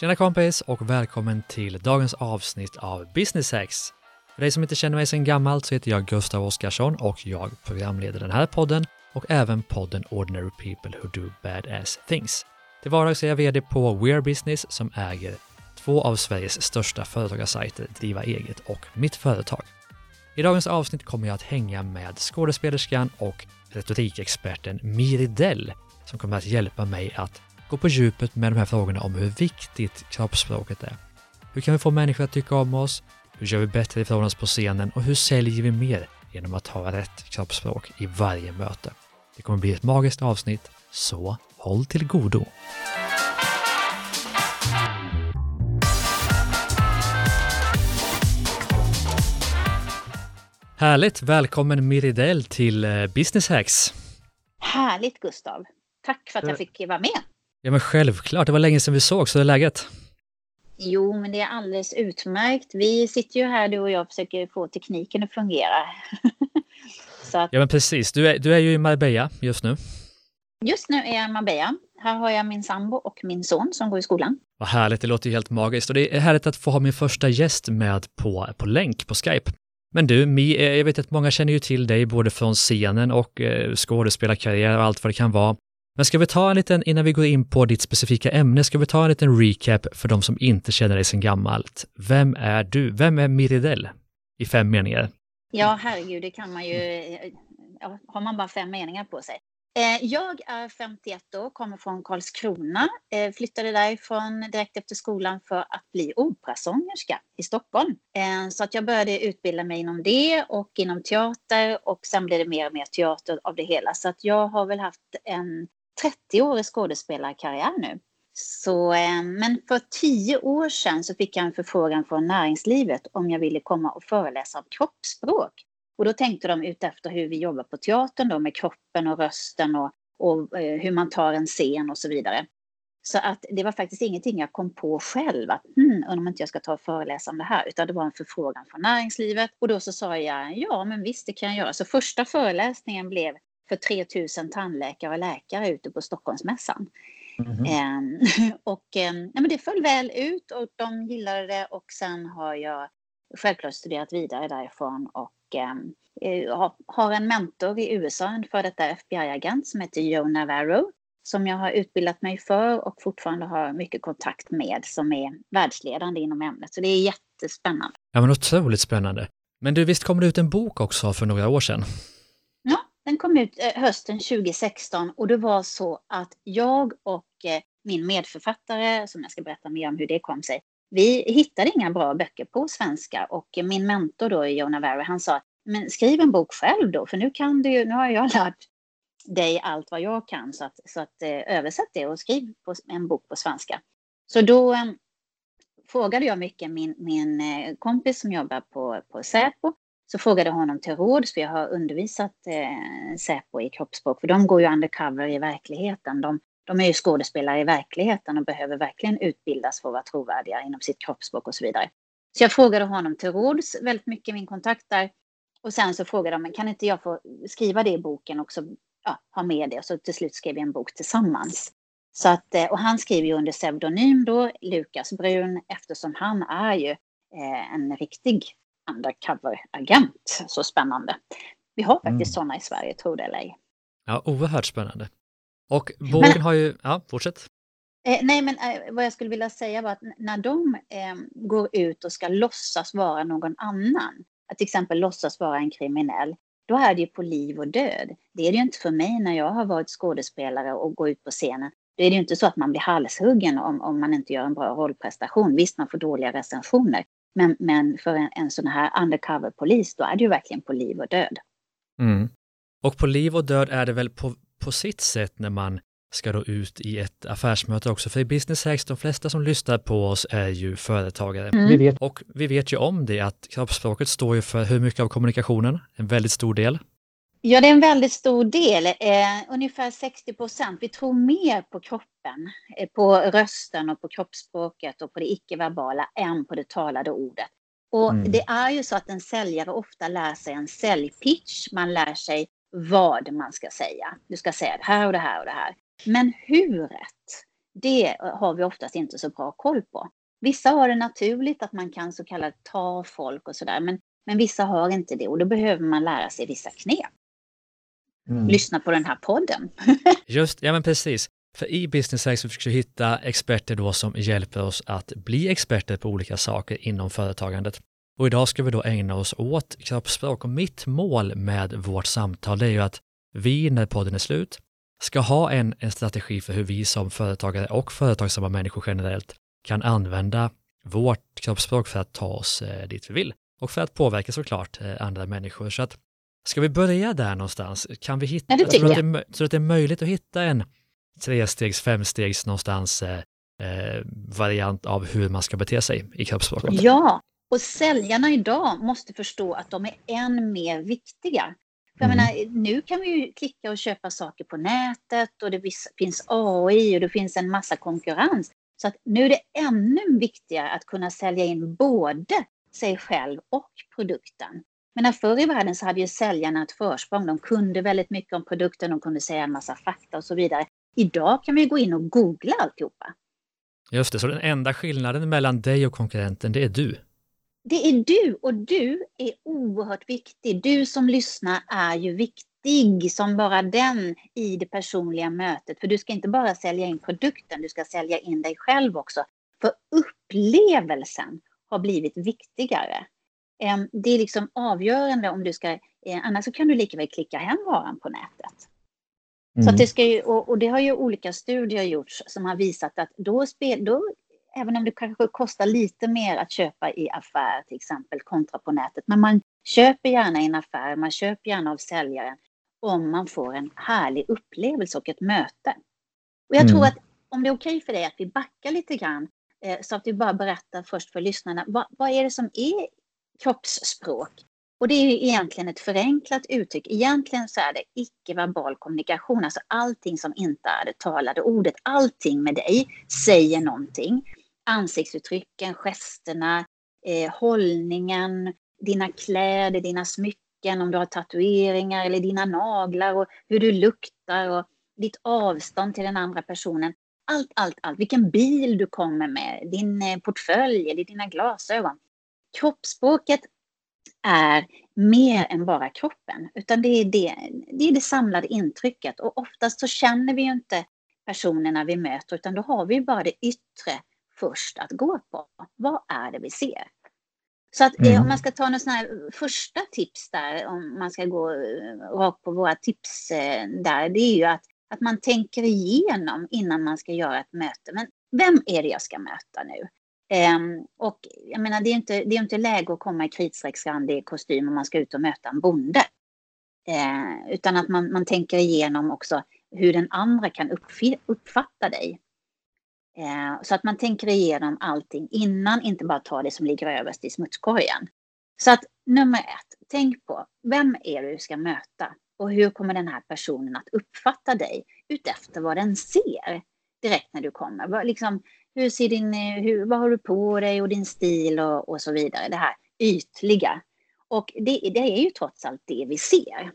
Tjena kompis och välkommen till dagens avsnitt av Business Hacks. För dig som inte känner mig sedan gammalt så heter jag Gustav Oskarsson och jag programleder den här podden och även podden Ordinary People Who Do Badass Things. Till vardags är jag VD på Wear Business som äger två av Sveriges största företagarsajter, Driva Eget och Mitt Företag. I dagens avsnitt kommer jag att hänga med skådespelerskan och retorikexperten Miri Dell som kommer att hjälpa mig att gå på djupet med de här frågorna om hur viktigt kroppsspråket är. Hur kan vi få människor att tycka om oss? Hur gör vi bättre ifrån oss på scenen? Och hur säljer vi mer genom att ha rätt kroppsspråk i varje möte? Det kommer bli ett magiskt avsnitt, så håll till godo! Härligt! Välkommen Miridell till eh, Business Hacks! Härligt Gustav! Tack för att jag fick vara med. Ja men självklart, det var länge sedan vi såg, så är läget? Jo, men det är alldeles utmärkt. Vi sitter ju här du och jag försöker få tekniken att fungera. att... Ja men precis, du är, du är ju i Marbella just nu. Just nu är jag i Marbella. Här har jag min sambo och min son som går i skolan. Vad härligt, det låter ju helt magiskt och det är härligt att få ha min första gäst med på, på länk på Skype. Men du, Mi, eh, jag vet att många känner ju till dig både från scenen och eh, skådespelarkarriär och allt vad det kan vara. Men ska vi ta en liten, innan vi går in på ditt specifika ämne, ska vi ta en liten recap för de som inte känner dig sedan gammalt. Vem är du? Vem är Miridell? I fem meningar. Ja, herregud, det kan man ju... Ja, har man bara fem meningar på sig. Eh, jag är 51 år, kommer från Karlskrona. Eh, flyttade därifrån direkt efter skolan för att bli operasångerska i Stockholm. Eh, så att jag började utbilda mig inom det och inom teater och sen blev det mer och mer teater av det hela. Så att jag har väl haft en 30-årig skådespelarkarriär nu. Så, eh, men för tio år sedan så fick jag en förfrågan från näringslivet om jag ville komma och föreläsa om kroppsspråk. Och då tänkte de utefter hur vi jobbar på teatern då med kroppen och rösten och, och eh, hur man tar en scen och så vidare. Så att det var faktiskt ingenting jag kom på själv att hmm, undrar om inte jag ska ta och föreläsa om det här, utan det var en förfrågan från näringslivet och då så sa jag ja, men visst, det kan jag göra. Så första föreläsningen blev för 3000 tandläkare och läkare ute på Stockholmsmässan. Mm och nej, men det föll väl ut och de gillade det och sen har jag självklart studerat vidare därifrån och eh, har en mentor i USA, en före detta FBI-agent som heter Joe Navarro som jag har utbildat mig för och fortfarande har mycket kontakt med som är världsledande inom ämnet. Så det är jättespännande. Ja, men otroligt spännande. Men du, visst kom det ut en bok också för några år sedan? Den kom ut eh, hösten 2016 och det var så att jag och eh, min medförfattare, som jag ska berätta mer om hur det kom sig, vi hittade inga bra böcker på svenska och min mentor då, Jona Navarro, han sa men skriv en bok själv då, för nu kan du ju, nu har jag lärt dig allt vad jag kan, så att, så att eh, översätt det och skriv på, en bok på svenska. Så då frågade jag mycket min, min kompis som jobbar på, på Säpo så frågade jag honom till råds, för jag har undervisat eh, Säpo i kroppsspråk, för de går ju undercover i verkligheten. De, de är ju skådespelare i verkligheten och behöver verkligen utbildas för att vara trovärdiga inom sitt kroppsspråk och så vidare. Så jag frågade honom till råds, väldigt mycket min kontakt där. Och sen så frågade de, kan inte jag få skriva det i boken också? ja, ha med det? Och så till slut skrev vi en bok tillsammans. Så att, eh, och han skriver ju under pseudonym då, Lukas Brun, eftersom han är ju eh, en riktig undercover-agent. Så spännande. Vi har faktiskt mm. sådana i Sverige, tror det eller ej. Ja, oerhört spännande. Och boken men, har ju, ja, fortsätt. Eh, nej, men eh, vad jag skulle vilja säga var att när de eh, går ut och ska låtsas vara någon annan, att till exempel låtsas vara en kriminell, då är det ju på liv och död. Det är det ju inte för mig när jag har varit skådespelare och går ut på scenen. Då är det ju inte så att man blir halshuggen om, om man inte gör en bra rollprestation. Visst, man får dåliga recensioner. Men, men för en, en sån här undercover-polis, då är det ju verkligen på liv och död. Mm. Och på liv och död är det väl på, på sitt sätt när man ska då ut i ett affärsmöte också. För i Business Hacks, de flesta som lyssnar på oss är ju företagare. Mm. Vi vet. Och vi vet ju om det att kroppsspråket står ju för hur mycket av kommunikationen? En väldigt stor del. Ja, det är en väldigt stor del, eh, ungefär 60 procent. Vi tror mer på kroppen, eh, på rösten och på kroppsspråket och på det icke-verbala än på det talade ordet. Och mm. det är ju så att en säljare ofta lär sig en säljpitch. Man lär sig vad man ska säga. Du ska säga det här och det här och det här. Men huret, Det har vi oftast inte så bra koll på. Vissa har det naturligt att man kan så kallat ta folk och sådär, men, men vissa har inte det och då behöver man lära sig vissa knep. Mm. Lyssna på den här podden. Just, ja men precis. För i Business så försöker vi hitta experter då som hjälper oss att bli experter på olika saker inom företagandet. Och idag ska vi då ägna oss åt kroppsspråk och mitt mål med vårt samtal det är ju att vi, när podden är slut, ska ha en, en strategi för hur vi som företagare och företagsamma människor generellt kan använda vårt kroppsspråk för att ta oss eh, dit vi vill och för att påverka såklart eh, andra människor. Så att, ska vi börja där någonstans? Kan vi hitta, ja, tror, att det, tror att det är möjligt att hitta en trestegs, femstegs någonstans eh, eh, variant av hur man ska bete sig i kroppsspråket? Ja, och säljarna idag måste förstå att de är än mer viktiga. För mm. jag menar, nu kan vi ju klicka och köpa saker på nätet och det finns AI och det finns en massa konkurrens. Så att nu är det ännu viktigare att kunna sälja in både sig själv och produkten. Men förr i världen så hade ju säljarna ett försprång. De kunde väldigt mycket om produkten, de kunde säga en massa fakta och så vidare. Idag kan vi gå in och googla alltihopa. Just det, så den enda skillnaden mellan dig och konkurrenten, det är du? Det är du och du är oerhört viktig. Du som lyssnar är ju viktig som bara den i det personliga mötet. För du ska inte bara sälja in produkten, du ska sälja in dig själv också. För upplevelsen har blivit viktigare. Det är liksom avgörande om du ska, eh, annars så kan du lika väl klicka hem varan på nätet. Mm. Så det ska ju, och, och, det har ju olika studier gjorts som har visat att då, spel, då även om det kanske kostar lite mer att köpa i affär till exempel kontra på nätet. Men man köper gärna i en affär, man köper gärna av säljaren om man får en härlig upplevelse och ett möte. Och jag mm. tror att om det är okej okay för dig att vi backar lite grann eh, så att vi bara berättar först för lyssnarna vad, vad är det som är kroppsspråk? Och det är egentligen ett förenklat uttryck. Egentligen så är det icke-verbal kommunikation, alltså allting som inte är det talade ordet. Allting med dig säger någonting ansiktsuttrycken, gesterna, eh, hållningen, dina kläder, dina smycken, om du har tatueringar eller dina naglar och hur du luktar och ditt avstånd till den andra personen. Allt, allt, allt. Vilken bil du kommer med, din eh, portfölj eller dina glasögon. Kroppsspråket är mer än bara kroppen, utan det är det, det är det samlade intrycket. Och oftast så känner vi ju inte personerna vi möter, utan då har vi bara det yttre först att gå på. Vad är det vi ser? Så att eh, mm. om man ska ta några sådana här första tips där, om man ska gå eh, rakt på våra tips eh, där, det är ju att, att man tänker igenom innan man ska göra ett möte. Men vem är det jag ska möta nu? Um, och jag menar, det är inte, det är inte läge att komma i kritstrecksrandig kostym om man ska ut och möta en bonde. Uh, utan att man, man tänker igenom också hur den andra kan uppfatta dig. Eh, så att man tänker igenom allting innan, inte bara ta det som ligger överst i smutskorgen. Så att nummer ett, tänk på vem är det du ska möta och hur kommer den här personen att uppfatta dig utefter vad den ser direkt när du kommer. Liksom, hur ser din, hur, vad har du på dig och din stil och, och så vidare. Det här ytliga. Och det, det är ju trots allt det vi ser.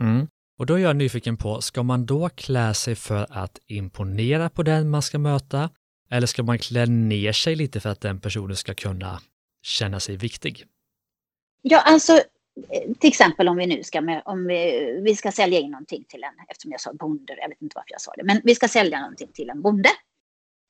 Mm. Och då är jag nyfiken på, ska man då klä sig för att imponera på den man ska möta? Eller ska man klä ner sig lite för att den personen ska kunna känna sig viktig? Ja, alltså till exempel om vi nu ska, om vi, vi ska sälja in någonting till en, eftersom jag sa bonde, jag vet inte varför jag sa det, men vi ska sälja någonting till en bonde.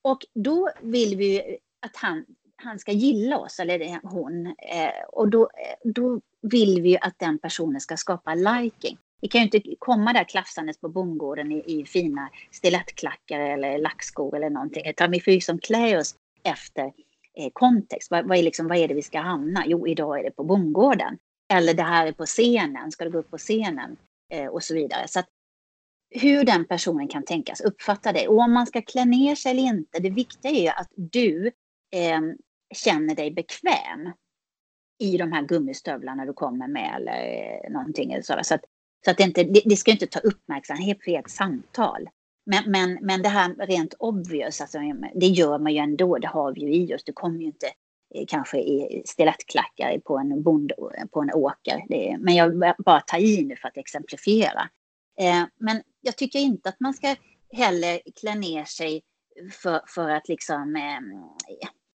Och då vill vi att han, han ska gilla oss, eller hon. Eh, och då, eh, då vill vi att den personen ska skapa liking. Vi kan ju inte komma där klafsandes på bondgården i, i fina stilettklackar eller lackskor eller någonting. Utan vi får liksom klä oss efter eh, kontext. Vad, vad, är liksom, vad är det vi ska hamna? Jo, idag är det på bondgården. Eller det här är på scenen. Ska du gå upp på scenen? Eh, och så vidare. Så att, hur den personen kan tänkas uppfatta dig. Och om man ska klä ner sig eller inte. Det viktiga är ju att du eh, känner dig bekväm i de här gummistövlarna du kommer med eller eh, någonting. Så, så att så att det, inte, det, det ska inte ta uppmärksamhet för ett samtal. Men, men, men det här rent obvious, alltså, det gör man ju ändå, det har vi ju i oss. Det kommer ju inte eh, kanske i stilettklackar på en, bond, på en åker. Det, men jag bara tar i nu för att exemplifiera. Eh, men jag tycker inte att man ska heller klä ner sig för, för att liksom... Eh,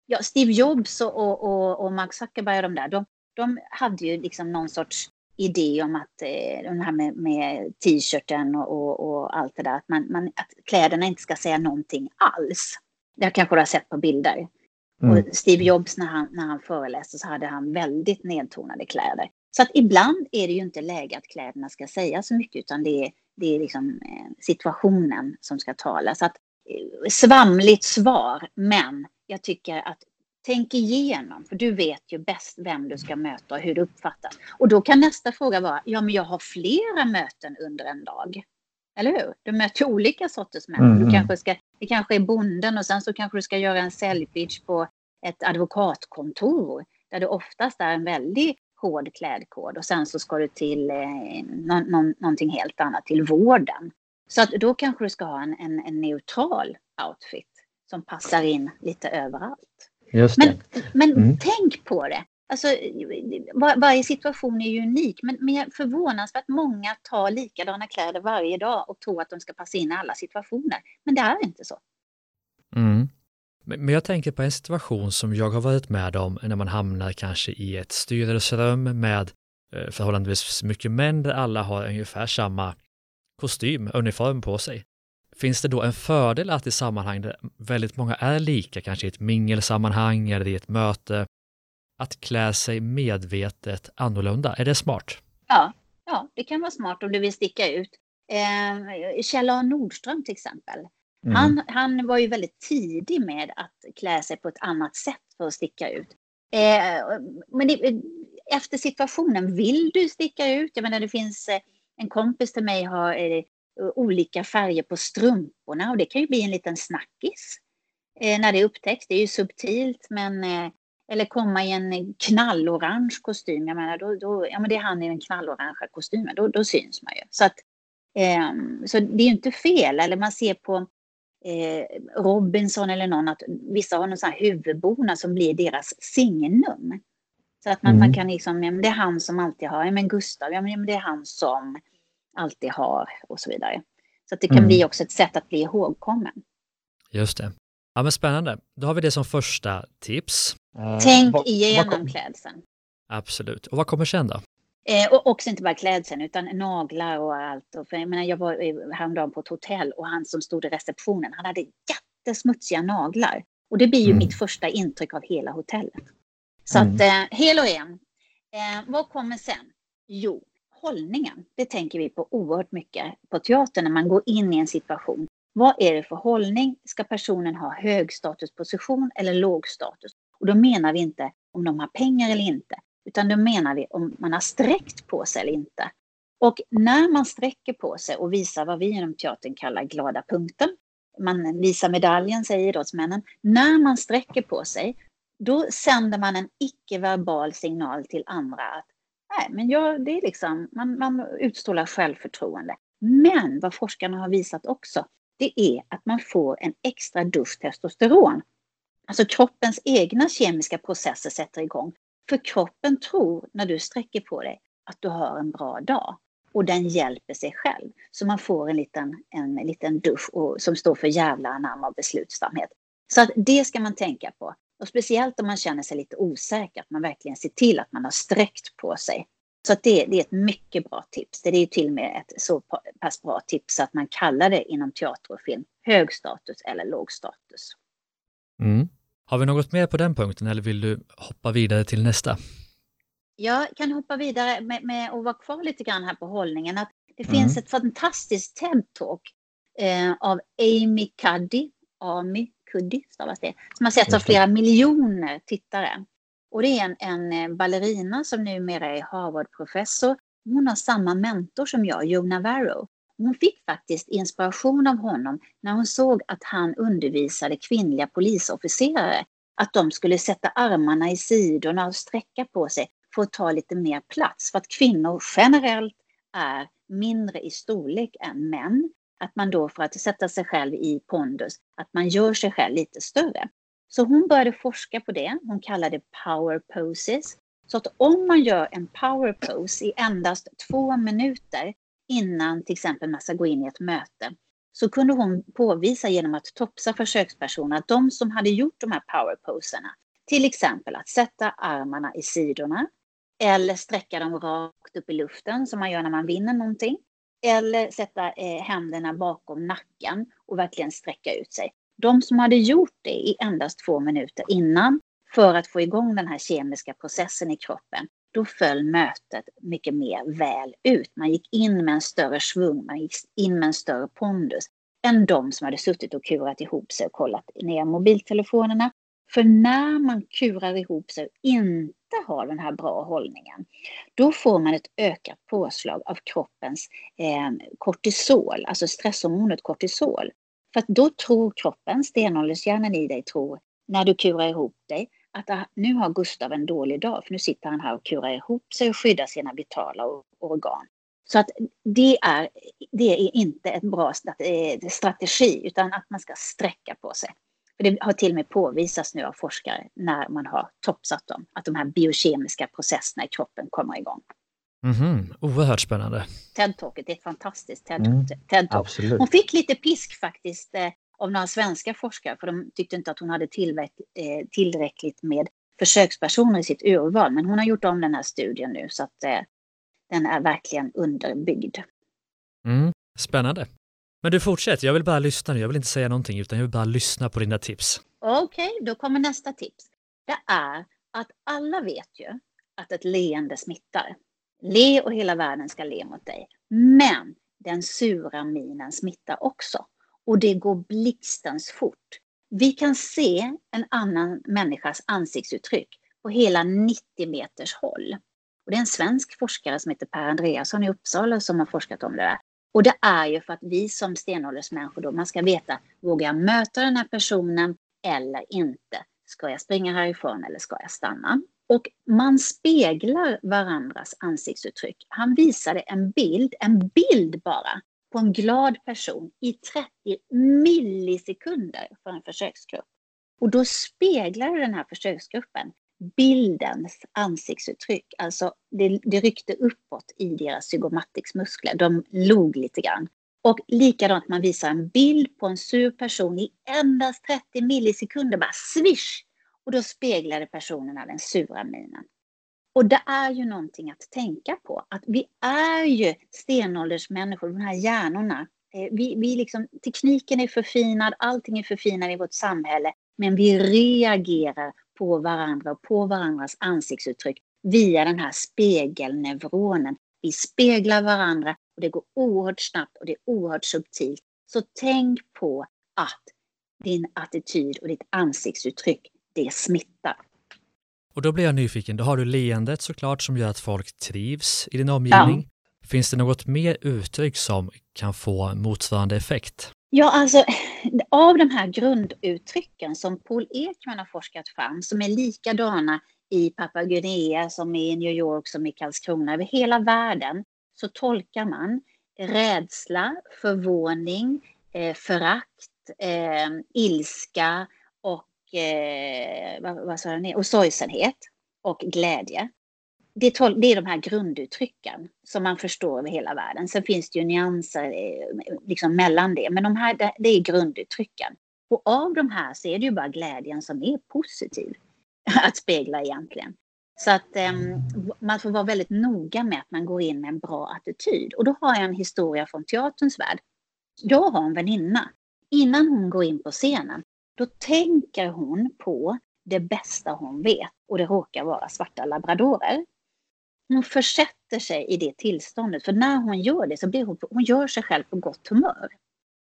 ja, Steve Jobs och, och, och, Mark Zuckerberg och de där, de, de hade ju liksom någon sorts idé om att eh, den här med, med t-shirten och, och, och, allt det där, att, man, man, att kläderna inte ska säga någonting alls. Det kanske du har sett på bilder. Mm. Och Steve Jobs när han, när han föreläste så hade han väldigt nedtonade kläder. Så att ibland är det ju inte läge att kläderna ska säga så mycket utan det är, det är liksom eh, situationen som ska tala. Så att, eh, svamligt svar, men jag tycker att tänk igenom, för du vet ju bäst vem du ska möta och hur det uppfattas. Och då kan nästa fråga vara, ja men jag har flera möten under en dag. Eller hur? Du möter olika sorters människor. Mm. Du kanske ska, det kanske är bonden och sen så kanske du ska göra en säljpitch på ett advokatkontor där det oftast är en väldigt hård klädkod och sen så ska du till eh, någon, någon, någonting helt annat, till vården. Så att då kanske du ska ha en, en, en neutral outfit som passar in lite överallt. Men, men mm. tänk på det. Alltså, var, varje situation är ju unik, men, men förvånansvärt många tar likadana kläder varje dag och tror att de ska passa in i alla situationer. Men det är inte så. Mm. Men jag tänker på en situation som jag har varit med om när man hamnar kanske i ett styrelserum med eh, förhållandevis mycket män där alla har ungefär samma kostym, uniform på sig. Finns det då en fördel att i sammanhang där väldigt många är lika, kanske i ett mingelsammanhang eller i ett möte, att klä sig medvetet annorlunda? Är det smart? Ja, ja det kan vara smart om du vill sticka ut. Eh, Kjell A Nordström till exempel. Mm. Han, han var ju väldigt tidig med att klä sig på ett annat sätt för att sticka ut. Eh, men det, efter situationen, vill du sticka ut? Jag menar det finns eh, en kompis till mig har eh, olika färger på strumporna och det kan ju bli en liten snackis eh, när det upptäcks. Det är ju subtilt men eh, eller komma i en knallorange kostym. Jag menar, då, då, ja, men det är han i den knallorangea kostymen, då, då syns man ju. Så, att, eh, så det är ju inte fel. Eller man ser på Robinson eller någon att vissa har någon sån här huvudbona som blir deras signum. Så att man, mm. man kan liksom, ja, men det är han som alltid har, ja men Gustav, ja men det är han som alltid har och så vidare. Så att det kan mm. bli också ett sätt att bli ihågkommen. Just det. Ja men spännande. Då har vi det som första tips. Uh, Tänk vad, igenom vad klädseln. Absolut. Och vad kommer sen då? Eh, och också inte bara klädseln utan naglar och allt. Och för, jag, menar, jag var häromdagen på ett hotell och han som stod i receptionen, han hade jättesmutsiga naglar. Och det blir ju mm. mitt första intryck av hela hotellet. Så mm. att eh, hel och ren. Eh, vad kommer sen? Jo, hållningen. Det tänker vi på oerhört mycket på teatern när man går in i en situation. Vad är det för hållning? Ska personen ha hög statusposition eller låg status? Och då menar vi inte om de har pengar eller inte, utan då menar vi om man har sträckt på sig eller inte. Och när man sträcker på sig och visar vad vi inom teatern kallar glada punkten, man visar medaljen, säger idrottsmännen. När man sträcker på sig, då sänder man en icke-verbal signal till andra att nej, men jag, det är liksom, man, man utstrålar självförtroende. Men vad forskarna har visat också, det är att man får en extra dusch testosteron. Alltså kroppens egna kemiska processer sätter igång. För kroppen tror när du sträcker på dig att du har en bra dag. Och den hjälper sig själv. Så man får en liten, en liten dusch och, som står för jävla anamma och beslutsamhet. Så att det ska man tänka på. Och speciellt om man känner sig lite osäker, att man verkligen ser till att man har sträckt på sig. Så att det, det är ett mycket bra tips. Det är ju till och med ett så pass bra tips att man kallar det inom teater och film hög status eller låg status. Mm. Har vi något mer på den punkten eller vill du hoppa vidare till nästa? Jag kan hoppa vidare med, med att vara kvar lite grann här på hållningen. Att det mm. finns ett fantastiskt TED-talk eh, av Amy Cuddy, Amy Cuddy stavas det, som har setts av flera miljoner tittare. Och det är en, en eh, ballerina som numera är Harvard-professor. Hon har samma mentor som jag, Joe Navarro. Hon fick faktiskt inspiration av honom när hon såg att han undervisade kvinnliga polisofficerare att de skulle sätta armarna i sidorna och sträcka på sig för att ta lite mer plats. För att kvinnor generellt är mindre i storlek än män. Att man då för att sätta sig själv i pondus, att man gör sig själv lite större. Så hon började forska på det. Hon kallade det power poses. Så att om man gör en power pose i endast två minuter innan till exempel man ska gå in i ett möte så kunde hon påvisa genom att topsa försökspersonerna, att de som hade gjort de här powerposerna, till exempel att sätta armarna i sidorna eller sträcka dem rakt upp i luften som man gör när man vinner någonting. Eller sätta eh, händerna bakom nacken och verkligen sträcka ut sig. De som hade gjort det i endast två minuter innan för att få igång den här kemiska processen i kroppen, då föll mötet mycket mer väl ut. Man gick in med en större svung, man gick in med en större pondus än de som hade suttit och kurat ihop sig och kollat ner mobiltelefonerna. För när man kurar ihop sig och inte har den här bra hållningen, då får man ett ökat påslag av kroppens eh, kortisol, alltså stresshormonet kortisol. För att då tror kroppen, stenåldershjärnan i dig tror, när du kurar ihop dig, att ah, nu har Gustav en dålig dag, för nu sitter han här och kurar ihop sig och skyddar sina vitala organ. Så att det är, det är inte ett bra eh, strategi, utan att man ska sträcka på sig. För det har till och med påvisats nu av forskare när man har topsat dem, att de här biokemiska processerna i kroppen kommer igång. Mm -hmm. Oerhört spännande. TED-talket är ett fantastiskt TED-talk. Mm, TED hon fick lite pisk faktiskt eh, av några svenska forskare, för de tyckte inte att hon hade eh, tillräckligt med försökspersoner i sitt urval. Men hon har gjort om den här studien nu så att eh, den är verkligen underbyggd. Mm, spännande. Men du fortsätter, jag vill bara lyssna nu. Jag vill inte säga någonting utan jag vill bara lyssna på dina tips. Okej, okay, då kommer nästa tips. Det är att alla vet ju att ett leende smittar. Le och hela världen ska le mot dig. Men den sura minen smittar också och det går blixtens fort. Vi kan se en annan människas ansiktsuttryck på hela 90 meters håll. Och det är en svensk forskare som heter Per Andreasson i Uppsala som har forskat om det där. Och det är ju för att vi som stenåldersmänniskor då, man ska veta, vågar jag möta den här personen eller inte? Ska jag springa härifrån eller ska jag stanna? Och man speglar varandras ansiktsuttryck. Han visade en bild, en bild bara, på en glad person i 30 millisekunder för en försöksgrupp. Och då speglar den här försöksgruppen bildens ansiktsuttryck. Alltså det, det ryckte uppåt i deras zygomaticsmuskler. De log lite grann. Och likadant man visar en bild på en sur person i endast 30 millisekunder, bara swish! Och då speglade personerna den sura minen. Och det är ju någonting att tänka på, att vi är ju stenåldersmänniskor, de här hjärnorna. Eh, vi, vi liksom, tekniken är förfinad, allting är förfinat i vårt samhälle, men vi reagerar på varandra och på varandras ansiktsuttryck via den här spegelneuronen. Vi speglar varandra och det går oerhört snabbt och det är oerhört subtilt. Så tänk på att din attityd och ditt ansiktsuttryck, det smittar. Och då blir jag nyfiken, då har du leendet såklart som gör att folk trivs i din omgivning. Ja. Finns det något mer uttryck som kan få motsvarande effekt? Ja, alltså av de här grunduttrycken som Paul Ekman har forskat fram, som är likadana i Papua Guinea, som i New York, som i Karlskrona, över hela världen, så tolkar man rädsla, förvåning, eh, förakt, eh, ilska Eh, vad, vad sa jag, och sorgsenhet och glädje det, är de här grunduttrycken som man förstår över hela världen. Sen finns det ju nyanser eh, liksom mellan det, men de här, det är grunduttrycken. Och av de här så är det ju bara glädjen som är positiv att spegla egentligen. Så att um, man får vara väldigt noga med att man går in med en bra attityd. Och då har jag en historia från teaterns värld. Jag har en väninna. Innan hon går in på scenen, då tänker hon på det bästa hon vet och det råkar vara svarta labradorer hon försätter sig i det tillståndet. För när hon gör det så blir hon, hon gör sig själv på gott humör.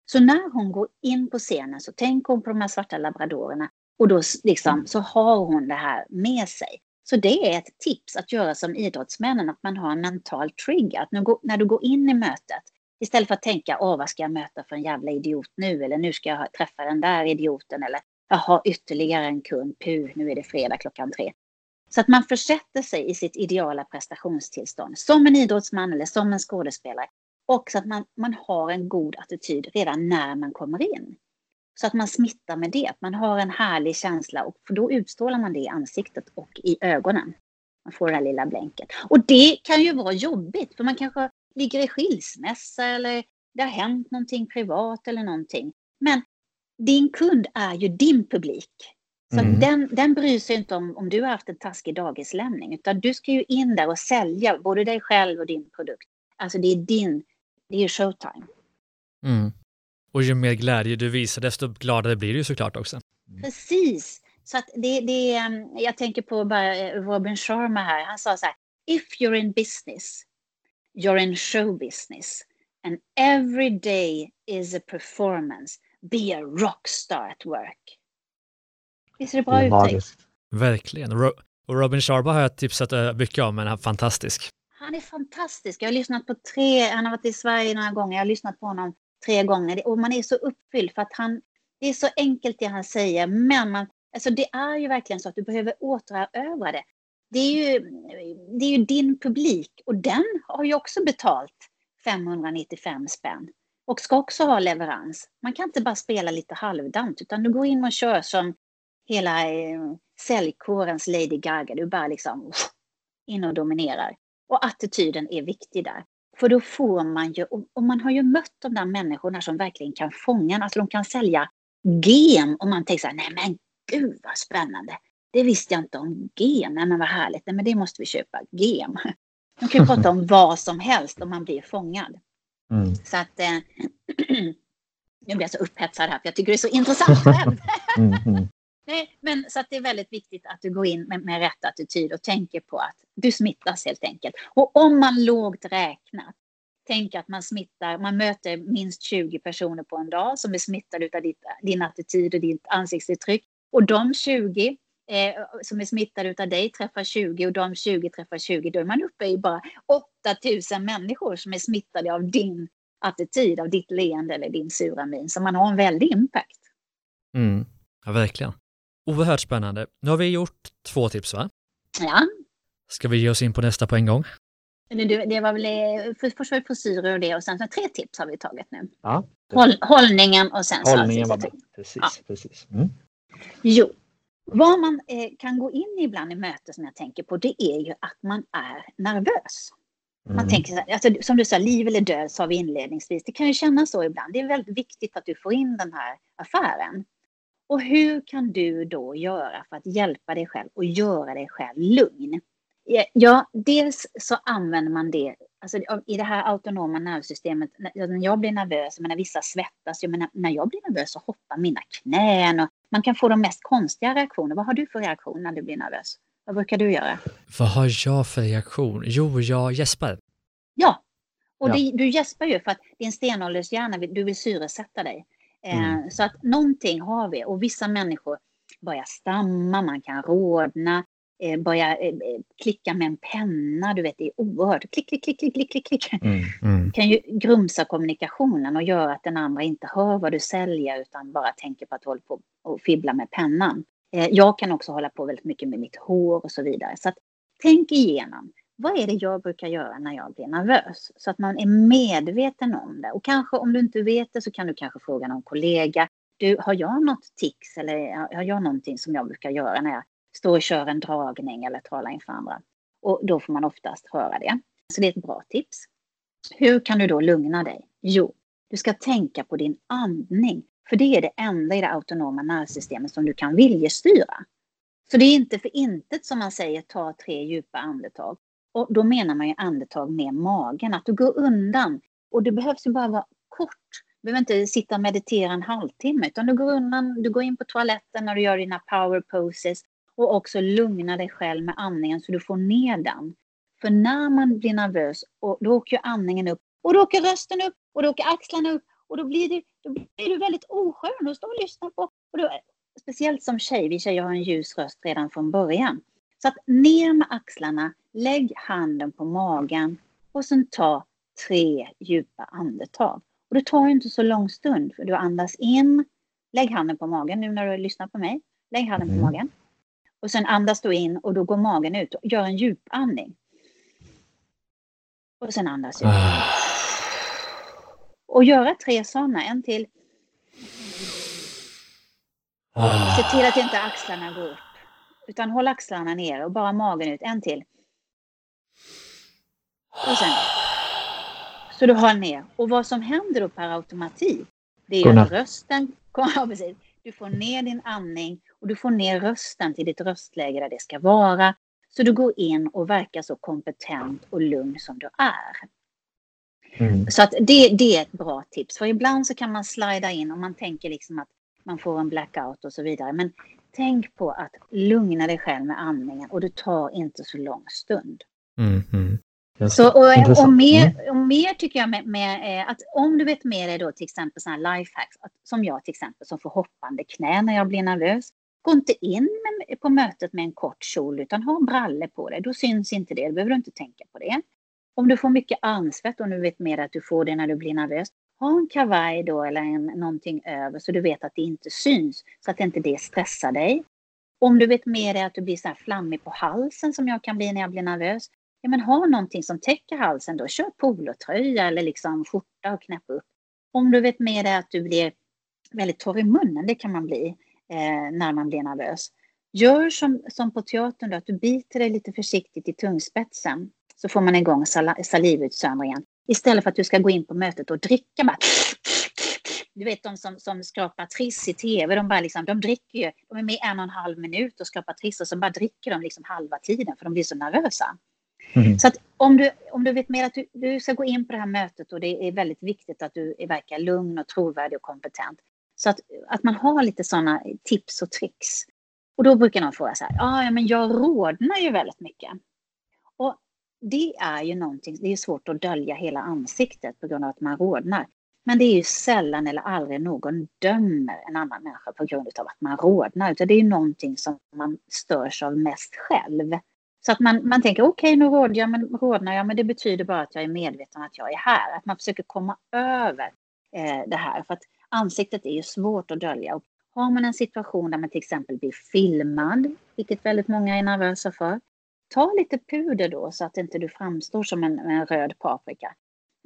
Så när hon går in på scenen så tänker hon på de här svarta labradorerna och då liksom, så har hon det här med sig. Så det är ett tips att göra som idrottsmännen, att man har en mental trigger. Att när, när du går in i mötet, istället för att tänka, åh vad ska jag möta för en jävla idiot nu? Eller nu ska jag träffa den där idioten. Eller jag har ytterligare en kund, puh, nu är det fredag klockan tre. Så att man försätter sig i sitt ideala prestationstillstånd som en idrottsman eller som en skådespelare. Och så att man, man har en god attityd redan när man kommer in. Så att man smittar med det, att man har en härlig känsla och då utstrålar man det i ansiktet och i ögonen. Man får det här lilla blänket. Och det kan ju vara jobbigt för man kanske ligger i skilsmässa eller det har hänt någonting privat eller någonting. Men din kund är ju din publik. Så mm. den, den bryr sig inte om om du har haft en taskig dagislämning, utan du ska ju in där och sälja både dig själv och din produkt. Alltså det är din, det är showtime. Mm. Och ju mer glädje du visar, desto gladare blir du såklart också. Precis. Så att det, det, jag tänker på bara eh, Robin Sharma här, han sa så här, if you're in business, you're in show business and every day is a performance, be a rockstar at work. Visst är det bra uttryckt? Verkligen. Och Robin Sharma har jag tipsat eh, mycket om, men han är fantastisk. Han är fantastisk. Jag har lyssnat på tre, han har varit i Sverige några gånger, jag har lyssnat på honom tre gånger och man är så uppfylld för att han, det är så enkelt det han säger, men man, alltså det är ju verkligen så att du behöver återerövra det. Det är, ju, det är ju din publik och den har ju också betalt 595 spänn och ska också ha leverans. Man kan inte bara spela lite halvdant utan du går in och kör som hela eh, säljkårens Lady Gaga. Du bara liksom in och dominerar. Och attityden är viktig där. För då får man ju, och man har ju mött de där människorna som verkligen kan fånga en, alltså de kan sälja gem och man tänker så här, nej men gud vad spännande. Det visste jag inte om gem, nej men vad härligt, nej men det måste vi köpa, gem. De kan ju prata om vad som helst om man blir fångad. Mm. Så att, eh, nu blir jag så upphetsad här för jag tycker det är så intressant själv. mm. Nej, men så att det är väldigt viktigt att du går in med, med rätt attityd och tänker på att du smittas helt enkelt. Och om man lågt räknat tänker att man smittar, man möter minst 20 personer på en dag som är smittade av ditt, din attityd och ditt ansiktsuttryck. Och de 20 eh, som är smittade av dig träffar 20 och de 20 träffar 20. Då är man uppe i bara 8000 människor som är smittade av din attityd, av ditt leende eller din sura min. Så man har en väldig impact. Mm. Ja, verkligen. Oerhört spännande. Nu har vi gjort två tips va? Ja. Ska vi ge oss in på nästa på en gång? Det var väl, eh, först var det frisyrer och det och sen så tre tips har vi tagit nu. Ja, Håll, hållningen och sen Hållningen var bra. Precis, ja. precis. Mm. Jo, vad man eh, kan gå in i ibland i möten som jag tänker på, det är ju att man är nervös. Man mm. tänker så här, alltså, som du sa, liv eller död sa vi inledningsvis. Det kan ju kännas så ibland. Det är väldigt viktigt att du får in den här affären. Och hur kan du då göra för att hjälpa dig själv och göra dig själv lugn? Ja, dels så använder man det alltså, i det här autonoma nervsystemet. När jag blir nervös, jag menar, vissa svettas, jag menar, när jag blir nervös så hoppar mina knän och man kan få de mest konstiga reaktioner. Vad har du för reaktion när du blir nervös? Vad brukar du göra? Vad har jag för reaktion? Jo, jag gäspar. Ja, och ja. Det, du gäspar ju för att din stenåldershjärna, du vill syresätta dig. Mm. Eh, så att någonting har vi och vissa människor börjar stamma, man kan rodna, eh, börja eh, klicka med en penna, du vet det är oerhört. Klick, klick, klick, klick, klick, klick. Mm. Mm. kan ju grumsa kommunikationen och göra att den andra inte hör vad du säljer utan bara tänker på att hålla på och fibbla med pennan. Eh, jag kan också hålla på väldigt mycket med mitt hår och så vidare. Så att tänk igenom vad är det jag brukar göra när jag blir nervös? Så att man är medveten om det. Och kanske om du inte vet det så kan du kanske fråga någon kollega. Du, har jag något tics eller har jag någonting som jag brukar göra när jag står och kör en dragning eller talar inför andra? Och då får man oftast höra det. Så det är ett bra tips. Hur kan du då lugna dig? Jo, du ska tänka på din andning. För det är det enda i det autonoma nervsystemet som du kan viljestyra. Så det är inte för intet som man säger ta tre djupa andetag. Och då menar man ju andetag med magen, att du går undan. Och det behövs ju bara vara kort. Du behöver inte sitta och meditera en halvtimme, utan du går undan, du går in på toaletten när du gör dina power poses och också lugna dig själv med andningen så du får ner den. För när man blir nervös, och då åker ju andningen upp och då åker rösten upp och då åker axlarna upp och då blir, det, då blir du väldigt oskön att stå och lyssna på. Och då, speciellt som tjej, vi tjejer har en ljus röst redan från början. Så att ner med axlarna, lägg handen på magen och sen ta tre djupa andetag. Och det tar inte så lång stund för du andas in, lägg handen på magen nu när du lyssnar på mig. Lägg handen på mm. magen. Och sen andas du in och då går magen ut. Gör en djup andning. Och sen andas ut. Ah. Och göra tre sådana, en till. Ah. Se till att inte axlarna går upp. Utan håll axlarna ner och bara magen ut. En till. Och sen. Så du har ner. Och vad som händer då per automatik, det är att rösten, ja, precis, du får ner din andning och du får ner rösten till ditt röstläge där det ska vara. Så du går in och verkar så kompetent och lugn som du är. Mm. Så att det, det är ett bra tips. För ibland så kan man slida in och man tänker liksom att man får en blackout och så vidare. Men tänk på att lugna dig själv med andningen och det tar inte så lång stund. Mm, mm. Så, och, och, mer, mm. och mer tycker jag med, med eh, att om du vet med dig då till exempel sådana här lifehacks, att, som jag till exempel som får hoppande knä när jag blir nervös. Gå inte in med, på mötet med en kort kjol utan ha brallor på dig, då syns inte det, då behöver du inte tänka på det. Om du får mycket ansvett och du vet med dig att du får det när du blir nervös, ha en kavaj då eller en, någonting över så du vet att det inte syns, så att inte det stressar dig. Om du vet med dig att du blir så här flammig på halsen som jag kan bli när jag blir nervös, ja men ha någonting som täcker halsen då. Kör polotröja eller liksom skjorta och knäpp upp. Om du vet med dig att du blir väldigt torr i munnen, det kan man bli eh, när man blir nervös. Gör som, som på teatern då, att du biter dig lite försiktigt i tungspetsen så får man igång sal salivutsöndringen. Istället för att du ska gå in på mötet och dricka bara. Du vet de som, som skrapar triss i tv, de, bara liksom, de dricker ju, de är med en och en halv minut och skrapar triss och så bara dricker de liksom halva tiden för de blir så nervösa. Mm. Så att om du, om du vet mer att du, du ska gå in på det här mötet och det är väldigt viktigt att du verkar lugn och trovärdig och kompetent. Så att, att man har lite sådana tips och tricks. Och då brukar någon fråga så här, ah, ja men jag rodnar ju väldigt mycket. Det är ju någonting, det är svårt att dölja hela ansiktet på grund av att man rodnar. Men det är ju sällan eller aldrig någon dömer en annan människa på grund av att man rodnar. Utan det är ju någonting som man störs av mest själv. Så att man, man tänker okej okay, nu rodnar jag, men, rådnar jag, men det betyder bara att jag är medveten om att jag är här. Att man försöker komma över eh, det här. För att ansiktet är ju svårt att dölja. Och har man en situation där man till exempel blir filmad, vilket väldigt många är nervösa för, ta lite puder då så att inte du framstår som en, en röd paprika.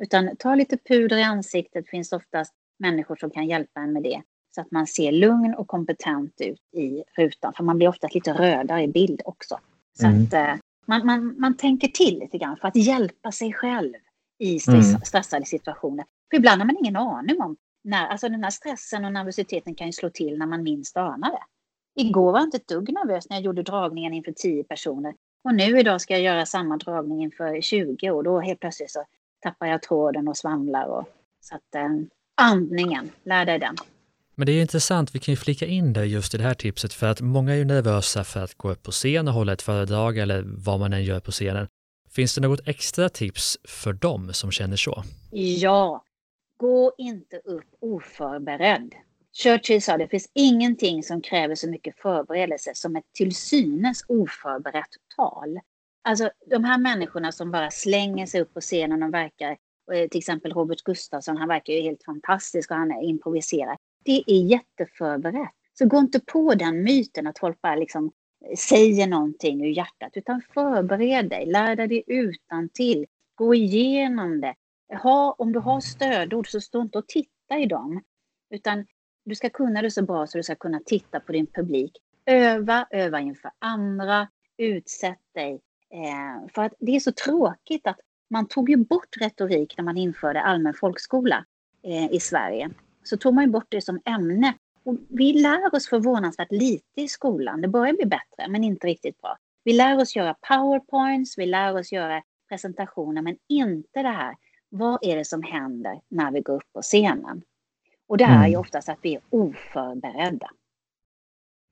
Utan ta lite puder i ansiktet, det finns oftast människor som kan hjälpa en med det. Så att man ser lugn och kompetent ut i rutan, för man blir oftast lite rödare i bild också. Så mm. att eh, man, man, man tänker till lite grann för att hjälpa sig själv i stress, mm. stressade situationer. För ibland har man ingen aning om när, alltså den här stressen och nervositeten kan ju slå till när man minst anar det. Igår var jag inte ett dugg nervös när jag gjorde dragningen inför tio personer. Och nu idag ska jag göra samma dragning inför 20 och då helt plötsligt så tappar jag tråden och svamlar. Och, så att eh, andningen, lär dig den. Men det är intressant, vi kan ju flika in det just i det här tipset för att många är ju nervösa för att gå upp på scen och hålla ett föredrag eller vad man än gör på scenen. Finns det något extra tips för dem som känner så? Ja, gå inte upp oförberedd. Churchill sa det finns ingenting som kräver så mycket förberedelse som ett till synes oförberett tal. Alltså de här människorna som bara slänger sig upp på scenen och verkar, eh, till exempel Robert Gustafsson, han verkar ju helt fantastisk och han improviserar det är jätteförberett. Så gå inte på den myten att folk bara liksom eh, säger någonting ur hjärtat, utan förbered dig, lär dig det utan till. gå igenom det. Ha, om du har stödord så stå inte och titta i dem, utan du ska kunna det så bra så du ska kunna titta på din publik. Öva, öva inför andra, utsätt dig. Eh, för att det är så tråkigt att man tog ju bort retorik när man införde allmän folkskola eh, i Sverige så tog man ju bort det som ämne. Och vi lär oss förvånansvärt lite i skolan. Det börjar bli bättre, men inte riktigt bra. Vi lär oss göra powerpoints, vi lär oss göra presentationer, men inte det här. Vad är det som händer när vi går upp på scenen? Och det är mm. ju oftast att vi är oförberedda.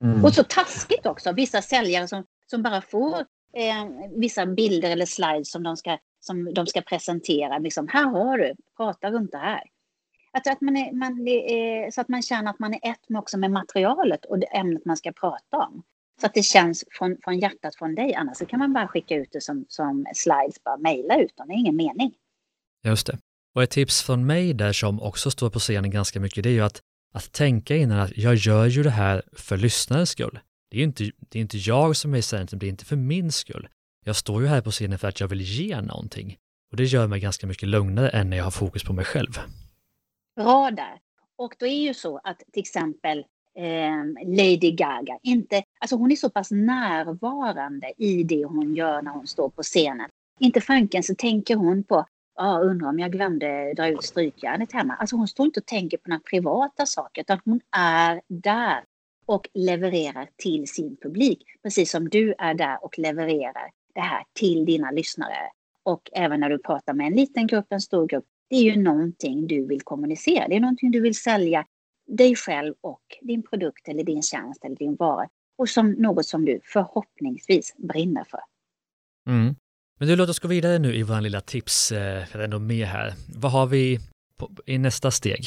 Mm. Och så taskigt också, vissa säljare som, som bara får eh, vissa bilder eller slides som de ska, som de ska presentera. Liksom, här har du, prata runt det här. Att, att man är, man är, så att man känner att man är ett med också med materialet och det ämnet man ska prata om. Så att det känns från, från hjärtat från dig. Annars så kan man bara skicka ut det som, som slides, bara mejla ut dem. Det är ingen mening. Just det. Och ett tips från mig där som också står på scenen ganska mycket, det är ju att, att tänka innan att jag gör ju det här för lyssnarens skull. Det är inte, det är inte jag som är i centrum, det är inte för min skull. Jag står ju här på scenen för att jag vill ge någonting. Och det gör mig ganska mycket lugnare än när jag har fokus på mig själv bra där. Och då är ju så att till exempel eh, Lady Gaga, inte, alltså hon är så pass närvarande i det hon gör när hon står på scenen. Inte fanken så tänker hon på Ja, undrar om jag glömde dra ut strykjärnet hemma. Alltså hon står inte och tänker på några privata saker utan hon är där och levererar till sin publik. Precis som du är där och levererar det här till dina lyssnare. Och även när du pratar med en liten grupp, en stor grupp. Det är ju någonting du vill kommunicera. Det är någonting du vill sälja dig själv och din produkt eller din tjänst eller din vara. Och som något som du förhoppningsvis brinner för. Mm. Men du, låt oss gå vidare nu i vår lilla tips, eh, för ändå med här. Vad har vi på, i nästa steg?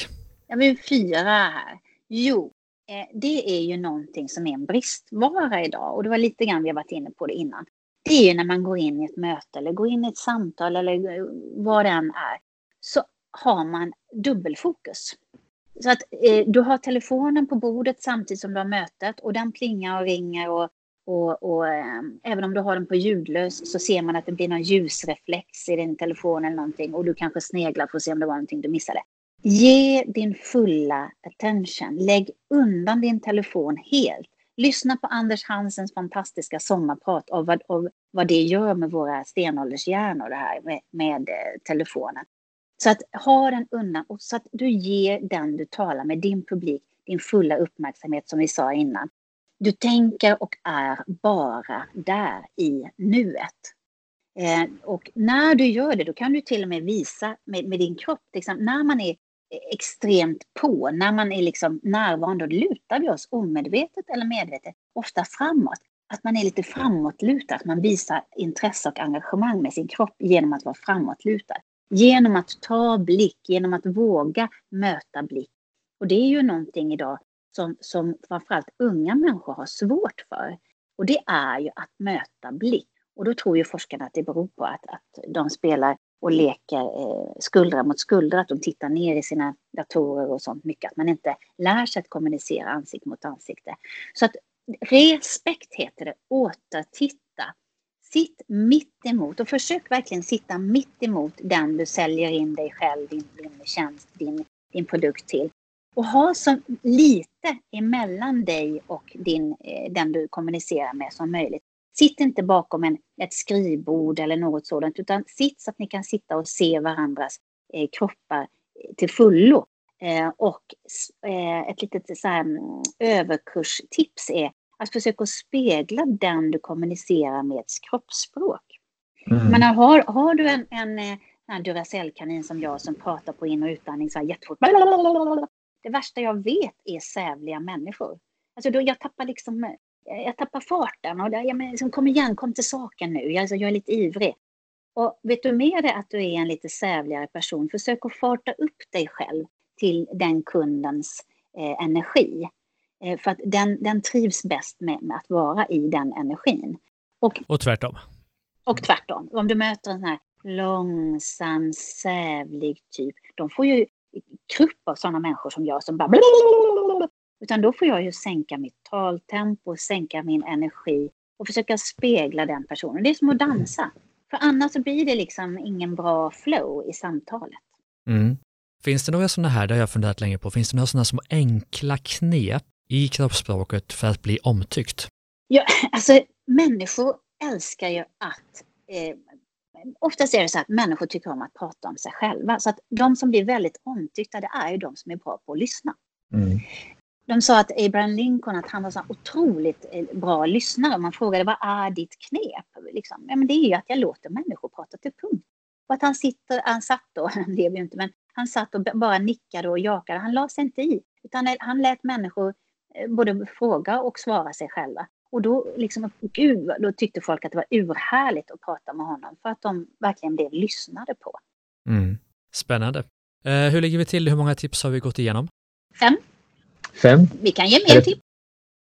Ja, men fyra här. Jo, eh, det är ju någonting som är en bristvara idag och det var lite grann vi har varit inne på det innan. Det är ju när man går in i ett möte eller går in i ett samtal eller vad det än är, så har man dubbelfokus. Så att eh, du har telefonen på bordet samtidigt som du har mötet och den plingar och ringer och och, och äh, även om du har den på ljudlös så ser man att det blir någon ljusreflex i din telefon eller någonting och du kanske sneglar för att se om det var någonting du missade. Ge din fulla attention. Lägg undan din telefon helt. Lyssna på Anders Hansens fantastiska sommarprat och vad, och vad det gör med våra stenåldershjärnor det här med, med eh, telefonen. Så att ha den undan och så att du ger den du talar med, din publik, din fulla uppmärksamhet som vi sa innan. Du tänker och är bara där i nuet. Eh, och när du gör det, då kan du till och med visa med, med din kropp, liksom, när man är extremt på, när man är liksom närvarande, då lutar vi oss omedvetet eller medvetet ofta framåt. Att man är lite framåtlutad, att man visar intresse och engagemang med sin kropp genom att vara framåtlutad. Genom att ta blick, genom att våga möta blick. Och det är ju någonting idag som, som framförallt unga människor har svårt för. Och det är ju att möta blick. Och då tror ju forskarna att det beror på att, att de spelar och leker eh, skuldra mot skuldra, att de tittar ner i sina datorer och sånt mycket, att man inte lär sig att kommunicera ansikte mot ansikte. Så att respekt heter det, återtitta. Sitt mitt emot och försök verkligen sitta mitt emot den du säljer in dig själv, din, din tjänst, din, din produkt till och ha så lite emellan dig och din, eh, den du kommunicerar med som möjligt. Sitt inte bakom en, ett skrivbord eller något sådant, utan sitt så att ni kan sitta och se varandras eh, kroppar eh, till fullo. Eh, och eh, ett litet så här, mm, överkurstips är att försöka spegla den du kommunicerar med kroppsspråk. Mm. Men har, har du en, en, en eh, Duracellkanin som jag som pratar på in och utandning så här jättefort det värsta jag vet är sävliga människor. Alltså då jag tappar liksom, eh, jag tappar farten och jag men, liksom, kom igen, kom till saken nu. Alltså, jag är lite ivrig. Och vet du med det att du är en lite sävligare person, försök att farta upp dig själv till den kundens eh, energi. Eh, för att den, den trivs bäst med, med, att vara i den energin. Och, och tvärtom. Och tvärtom. Om du möter en sån här långsam, sävlig typ, de får ju grupp av sådana människor som jag som bara utan då får jag ju sänka mitt taltempo, sänka min energi och försöka spegla den personen. Det är som att dansa. För annars så blir det liksom ingen bra flow i samtalet. Mm. Finns det några sådana här, det har jag funderat länge på, finns det några sådana små enkla knep i kroppsspråket för att bli omtyckt? Ja, alltså människor älskar ju att eh, oftast är det så att människor tycker om att prata om sig själva. Så att de som blir väldigt omtyckta, det är ju de som är bra på att lyssna. Mm. De sa att Abraham Lincoln, att han var så otroligt eh, bra lyssnare. Man frågade vad är ditt knep? Liksom. Ja, men det är ju att jag låter människor prata till punkt. Och att han, sitter, han satt då, han lever ju inte, men han satt och bara nickade och jakade. Han la sig inte i, utan han lät människor eh, både fråga och svara sig själva. Och då, liksom, gud, då tyckte folk att det var urhärligt att prata med honom för att de verkligen blev lyssnade på. Mm. Spännande. Eh, hur ligger vi till? Hur många tips har vi gått igenom? Fem. Fem. Vi kan ge mer tips.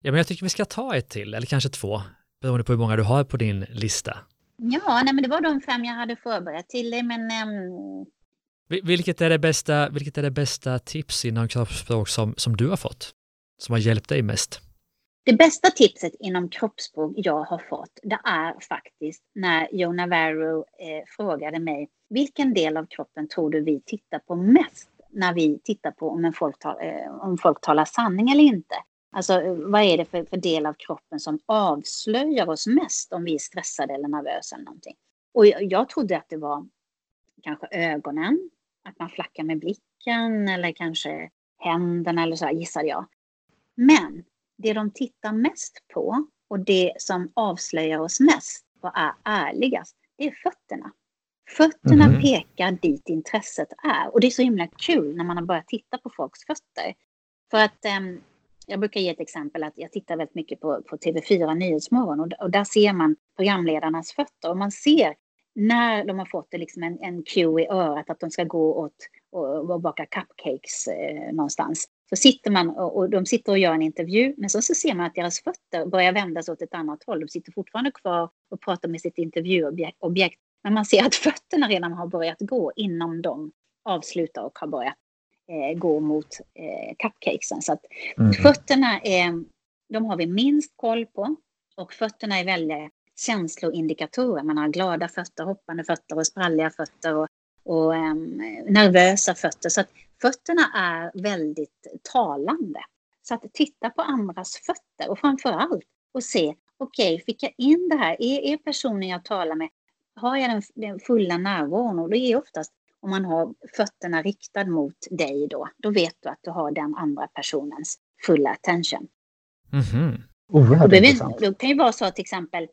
Ja, men jag tycker vi ska ta ett till, eller kanske två, beroende på hur många du har på din lista. Ja, nej, men det var de fem jag hade förberett till dig, men... Um... Vilket är det bästa, vilket är det bästa tips inom kroppsspråk som, som du har fått? Som har hjälpt dig mest? Det bästa tipset inom kroppsspråk jag har fått, det är faktiskt när Joe Navarro eh, frågade mig vilken del av kroppen tror du vi tittar på mest när vi tittar på om, folk, tal, eh, om folk talar sanning eller inte? Alltså eh, vad är det för, för, del av kroppen som avslöjar oss mest om vi är stressade eller nervösa eller någonting? Och jag, jag trodde att det var kanske ögonen, att man flackar med blicken eller kanske händerna eller så här, gissade jag. Men det de tittar mest på och det som avslöjar oss mest och är ärligast, det är fötterna. Fötterna mm. pekar dit intresset är. Och det är så himla kul när man har börjat titta på folks fötter. För att um, jag brukar ge ett exempel att jag tittar väldigt mycket på, på TV4 Nyhetsmorgon och, och, där ser man programledarnas fötter och man ser när de har fått liksom en, en cue i örat att de ska gå åt och, och baka cupcakes eh, någonstans. Så sitter man och, och, de sitter och gör en intervju, men så, så ser man att deras fötter börjar vändas åt ett annat håll. De sitter fortfarande kvar och pratar med sitt intervjuobjekt, men man ser att fötterna redan har börjat gå innan de avslutar och har börjat eh, gå mot eh, cupcakesen. Så att mm. fötterna är, de har vi minst koll på och fötterna är väldigt känsloindikatorer. Man har glada fötter, hoppande fötter och spralliga fötter och, och um, nervösa fötter. Så att fötterna är väldigt talande. Så att titta på andras fötter och framför allt och se, okej, okay, fick jag in det här? Är, är personen jag talar med, har jag den, den fulla närvaron? Och det är oftast om man har fötterna riktade mot dig då, då vet du att du har den andra personens fulla attention. Mm -hmm. Oerhört det, det kan ju vara så till exempel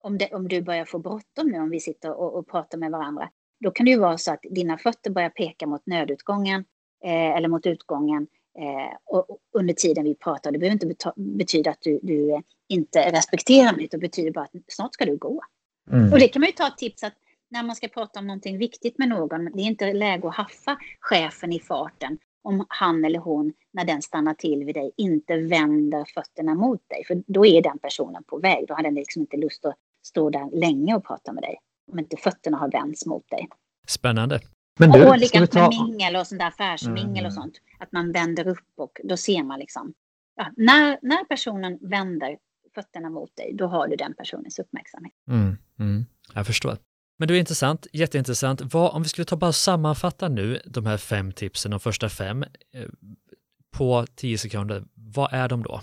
om, det, om du börjar få bråttom nu om vi sitter och, och, pratar med varandra, då kan det ju vara så att dina fötter börjar peka mot nödutgången eh, eller mot utgången eh, och, och, under tiden vi pratar. Det behöver inte betyda att du, du inte respekterar mig, det betyder bara att snart ska du gå. Mm. Och det kan man ju ta ett tips att när man ska prata om någonting viktigt med någon, det är inte läge att haffa chefen i farten om han eller hon, när den stannar till vid dig, inte vänder fötterna mot dig. För då är den personen på väg. Då har den liksom inte lust att stå där länge och prata med dig. Om inte fötterna har vänts mot dig. Spännande. Men du, och likadant ta... med mingel och sånt där affärsmingel mm. och sånt. Att man vänder upp och då ser man liksom. Ja, när, när personen vänder fötterna mot dig, då har du den personens uppmärksamhet. Mm, mm, jag förstår. Men det är intressant, jätteintressant. Vad, om vi skulle ta bara sammanfatta nu de här fem tipsen, de första fem, eh, på tio sekunder, vad är de då?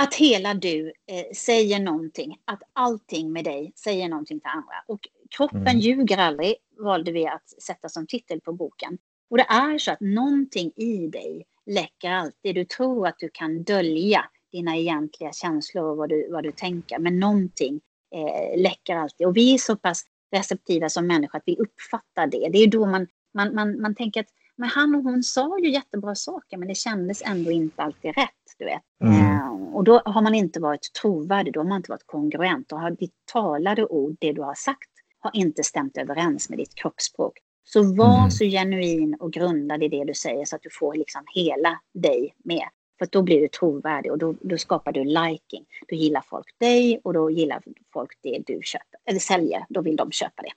Att hela du eh, säger någonting, att allting med dig säger någonting till andra. Och kroppen mm. ljuger aldrig, valde vi att sätta som titel på boken. Och det är så att någonting i dig läcker alltid. Du tror att du kan dölja dina egentliga känslor och vad du, vad du tänker, men någonting eh, läcker alltid. Och vi är så pass receptiva som människor att vi uppfattar det. Det är då man, man, man, man tänker att men han och hon sa ju jättebra saker men det kändes ändå inte alltid rätt. Du vet. Mm. Eh, och då har man inte varit trovärdig, då har man inte varit kongruent. Då har ditt talade ord, det du har sagt, har inte stämt överens med ditt kroppsspråk. Så var mm. så genuin och grundad i det du säger så att du får liksom hela dig med. För då blir du trovärdig och då, då, skapar du liking. Då gillar folk dig och då gillar folk det du köper, eller säljer. Då vill de köpa det.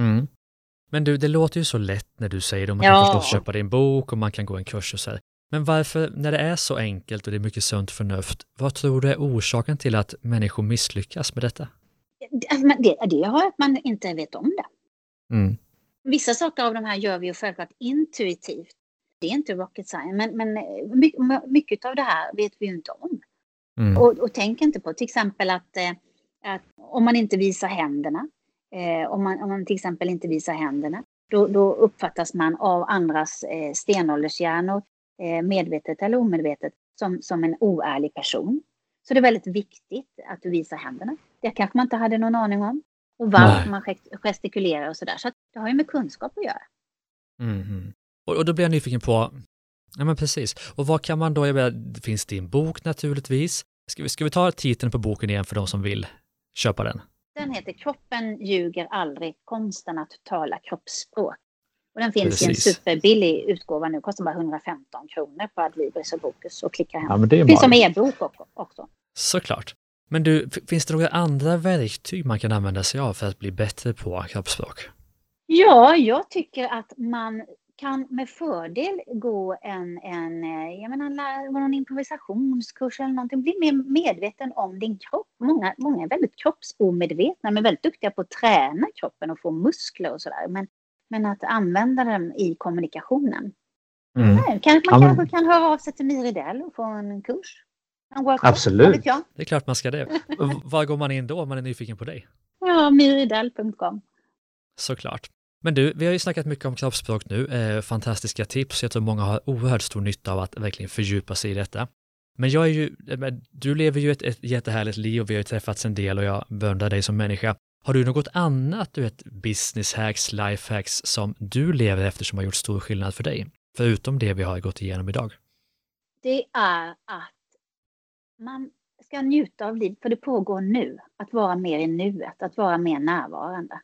Mm. Men du, det låter ju så lätt när du säger det. Man kan förstås köpa din bok och man kan gå en kurs och så här. Men varför, när det är så enkelt och det är mycket sunt förnuft, vad tror du är orsaken till att människor misslyckas med detta? Det, det har att man inte vet om det. Mm. Vissa saker av de här gör vi ju självklart intuitivt. Det är inte rocket science, men, men mycket, mycket av det här vet vi ju inte om. Mm. Och, och tänk inte på till exempel att, eh, att om man inte visar händerna, eh, om, man, om man till exempel inte visar händerna, då, då uppfattas man av andras eh, stenåldershjärnor, eh, medvetet eller omedvetet, som, som en oärlig person. Så det är väldigt viktigt att du visar händerna. Det kanske man inte hade någon aning om. Och varför Nej. man gestikulerar och sådär. Så det har ju med kunskap att göra. Mm. Och, och då blir jag nyfiken på, ja men precis, och vad kan man då, jag menar, det finns din bok naturligtvis. Ska vi, ska vi ta titeln på boken igen för de som vill köpa den? Den heter Kroppen ljuger aldrig, konsten att tala kroppsspråk. Och den finns Precis. i en superbillig utgåva nu, kostar bara 115 kronor på Adlibris och Bokus och klicka hem. Ja, det finns som e-bok också. Såklart. Men du, finns det några andra verktyg man kan använda sig av för att bli bättre på kroppsspråk? Ja, jag tycker att man kan med fördel gå en, en eh, jag menar, någon improvisationskurs eller någonting. Bli mer medveten om din kropp. Många, många är väldigt kroppsomedvetna, men väldigt duktiga på att träna kroppen och få muskler och sådär. Men, men att använda den i kommunikationen. Mm. Nej, kanske man kanske kan höra av sig till Miridell och få en kurs. En Absolut. Det är klart man ska det. Var går man in då om man är nyfiken på dig? Ja, miridell.com. Såklart. Men du, vi har ju snackat mycket om kroppsspråk nu, eh, fantastiska tips. Jag tror många har oerhört stor nytta av att verkligen fördjupa sig i detta. Men jag är ju, eh, du lever ju ett, ett jättehärligt liv och vi har ju träffats en del och jag beundrar dig som människa. Har du något annat, du vet, business hacks, life hacks som du lever efter som har gjort stor skillnad för dig? Förutom det vi har gått igenom idag. Det är att man ska njuta av livet, för det pågår nu. Att vara mer i nuet, att vara mer närvarande.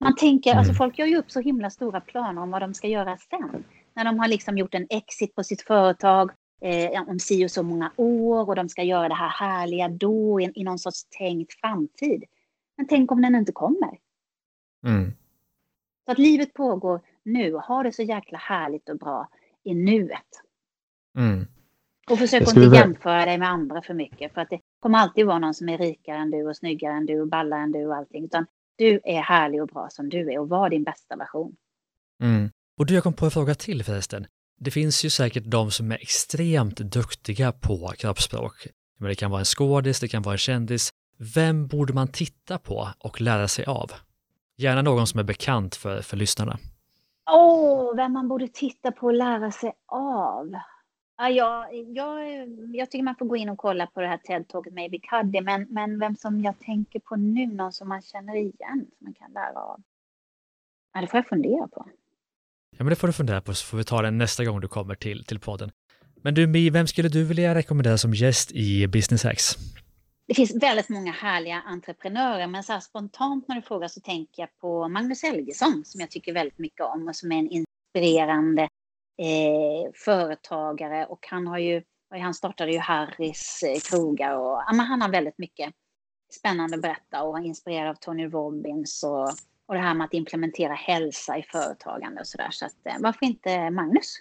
Man tänker, alltså mm. folk gör ju upp så himla stora planer om vad de ska göra sen. När de har liksom gjort en exit på sitt företag eh, om si och så många år och de ska göra det här härliga då i, i någon sorts tänkt framtid. Men tänk om den inte kommer? Mm. Så att livet pågår nu. Ha det så jäkla härligt och bra i nuet. Mm. Och försök inte jämföra dig med andra för mycket. För att det kommer alltid vara någon som är rikare än du och snyggare än du och ballare än du och allting. Utan du är härlig och bra som du är och var din bästa version. Mm. Och du, jag kom på en fråga till förresten. Det finns ju säkert de som är extremt duktiga på kroppsspråk. Men det kan vara en skådis, det kan vara en kändis. Vem borde man titta på och lära sig av? Gärna någon som är bekant för, för lyssnarna. Åh, oh, vem man borde titta på och lära sig av? Ja, jag, jag, jag tycker man får gå in och kolla på det här TED-talket med Amy Cuddy, men, men vem som jag tänker på nu, någon som man känner igen, som man kan lära av. Ja, det får jag fundera på. Ja, men det får du fundera på, så får vi ta den nästa gång du kommer till, till podden. Men du Mi, vem skulle du vilja rekommendera som gäst i Business Hacks? Det finns väldigt många härliga entreprenörer, men så spontant när du frågar så tänker jag på Magnus Helgesson som jag tycker väldigt mycket om och som är en inspirerande eh, företagare och han har ju, han startade ju Harrys eh, krogar och ja, han har väldigt mycket spännande att berätta och inspirerad av Tony Robbins och, och det här med att implementera hälsa i företagande och sådär. Så att, eh, varför inte Magnus?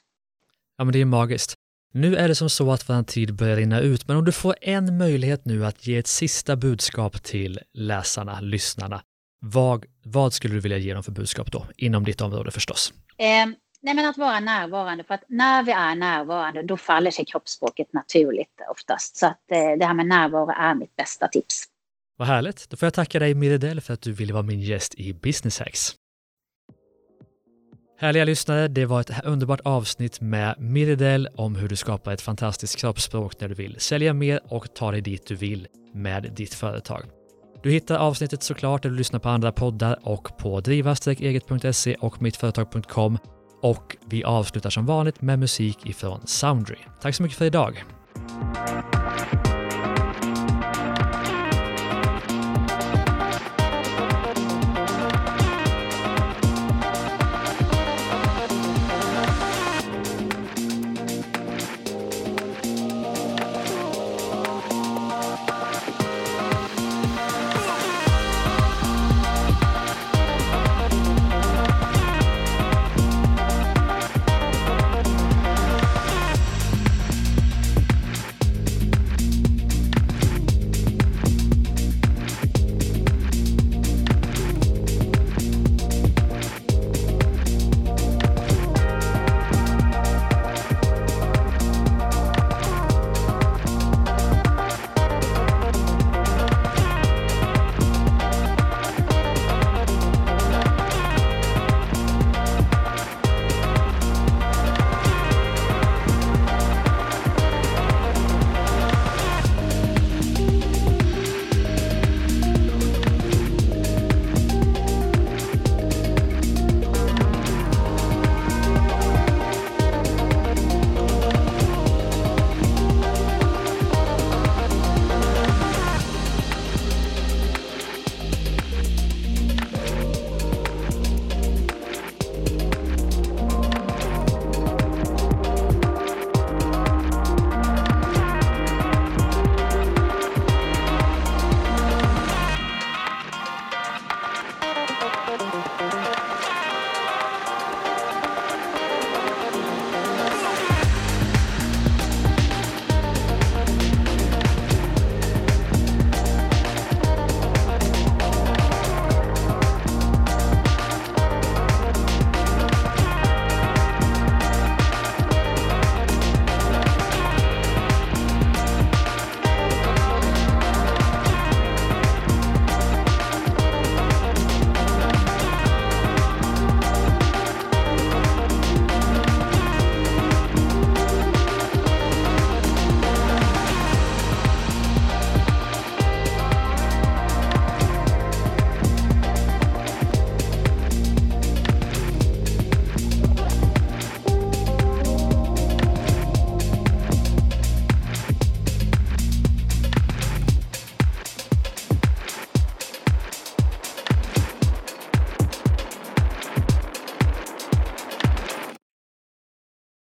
Ja, men det är magiskt. Nu är det som så att vår tid börjar rinna ut, men om du får en möjlighet nu att ge ett sista budskap till läsarna, lyssnarna, vad, vad skulle du vilja ge dem för budskap då? Inom ditt område förstås. Eh, nej, men att vara närvarande, för att när vi är närvarande, då faller sig kroppsspråket naturligt oftast. Så att eh, det här med närvaro är mitt bästa tips. Vad härligt. Då får jag tacka dig Miridell för att du ville vara min gäst i Business Hacks. Härliga lyssnare, det var ett underbart avsnitt med Miridell om hur du skapar ett fantastiskt kroppsspråk när du vill sälja mer och ta dig dit du vill med ditt företag. Du hittar avsnittet såklart där du lyssnar på andra poddar och på driva-eget.se och mittföretag.com och vi avslutar som vanligt med musik ifrån Soundry. Tack så mycket för idag!